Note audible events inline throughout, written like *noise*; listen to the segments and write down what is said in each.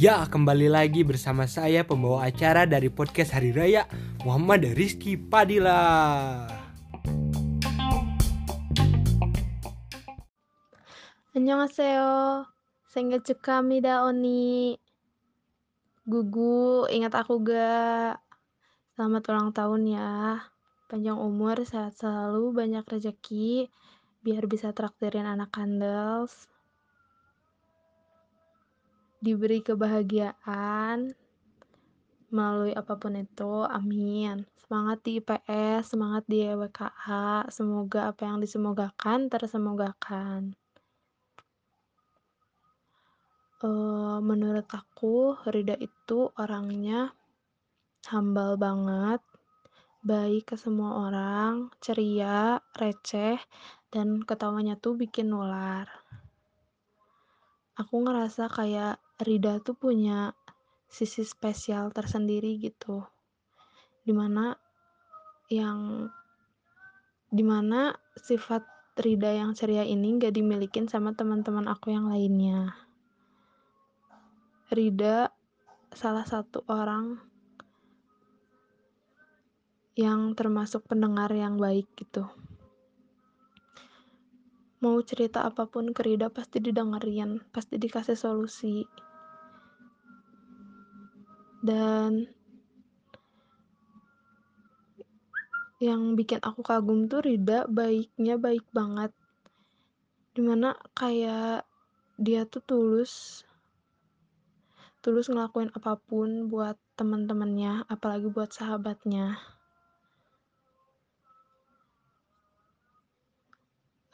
Ya, kembali lagi bersama saya pembawa acara dari podcast Hari Raya Muhammad Rizky Padilla. Annyeonghaseyo. Sengetsukamida Oni. Gugu, ingat aku gak? Selamat ulang tahun ya. Panjang umur, sehat selalu, banyak rezeki, biar bisa traktirin anak kandels. Diberi kebahagiaan melalui apa pun itu, amin. Semangat di IPS, semangat di WKA, semoga apa yang disemogakan tersemogakan. Uh, menurut aku, Rida itu orangnya humble banget, baik ke semua orang, ceria, receh, dan ketawanya tuh bikin nular. Aku ngerasa kayak Rida tuh punya sisi spesial tersendiri gitu. Di mana yang di mana sifat Rida yang ceria ini gak dimilikin sama teman-teman aku yang lainnya. Rida salah satu orang yang termasuk pendengar yang baik gitu. Mau cerita apa pun ke Rida pasti didengerin, pasti dikasih solusi. Dan yang bikin aku kagum tuh Rida baiknya baik banget. Di mana kayak dia tuh tulus tulus ngelakuin apa pun buat teman-temannya, apalagi buat sahabatnya.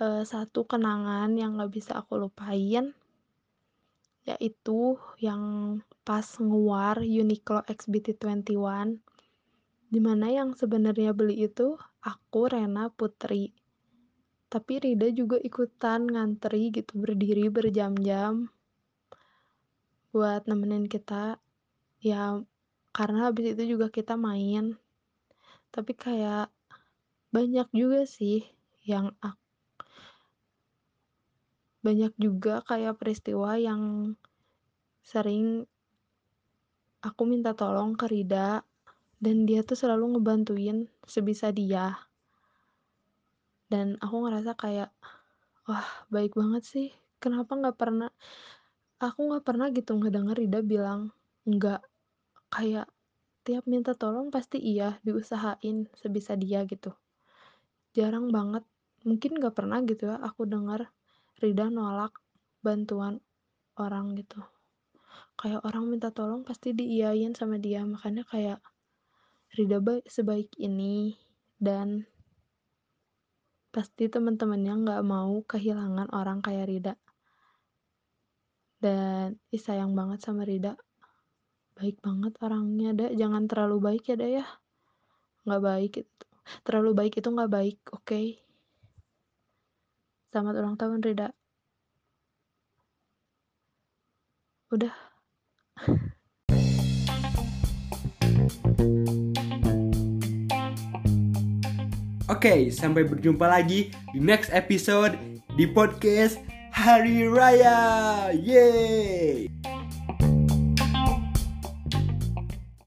Uh, satu kenangan yang gak bisa aku lupain yaitu yang pas nguar Uniqlo XBT21 di mana yang sebenarnya beli itu aku Rena Putri. Tapi Rida juga ikutan ngantri gitu berdiri berjam-jam buat nemenin kita. Ya karena habis itu juga kita main. Tapi kayak banyak juga sih yang aku banyak juga kayak peristiwa yang sering aku minta tolong ke Rida dan dia tuh selalu ngebantuin sebisa dia. Dan aku ngerasa kayak wah baik banget sih. Kenapa nggak pernah aku nggak pernah gitu ngedenger Rida bilang nggak. Kayak tiap minta tolong pasti iya diusahain sebisa dia gitu. Jarang banget. Mungkin nggak pernah gitu ya aku dengar Rida nolak bantuan orang gitu. Kayak orang minta tolong pasti diiyain sama dia makanya kayak Rida baik sebaik ini dan pasti teman-temannya nggak mau kehilangan orang kayak Rida. Dan ih sayang banget sama Rida. Baik banget orangnya dah jangan terlalu baik ya dah ya. Nggak baik itu terlalu baik itu nggak baik oke? okay? Selamat ulang tahun Rida. Udah. *laughs* Oke, sampai berjumpa lagi di next episode di podcast Hari Raya. Yeay!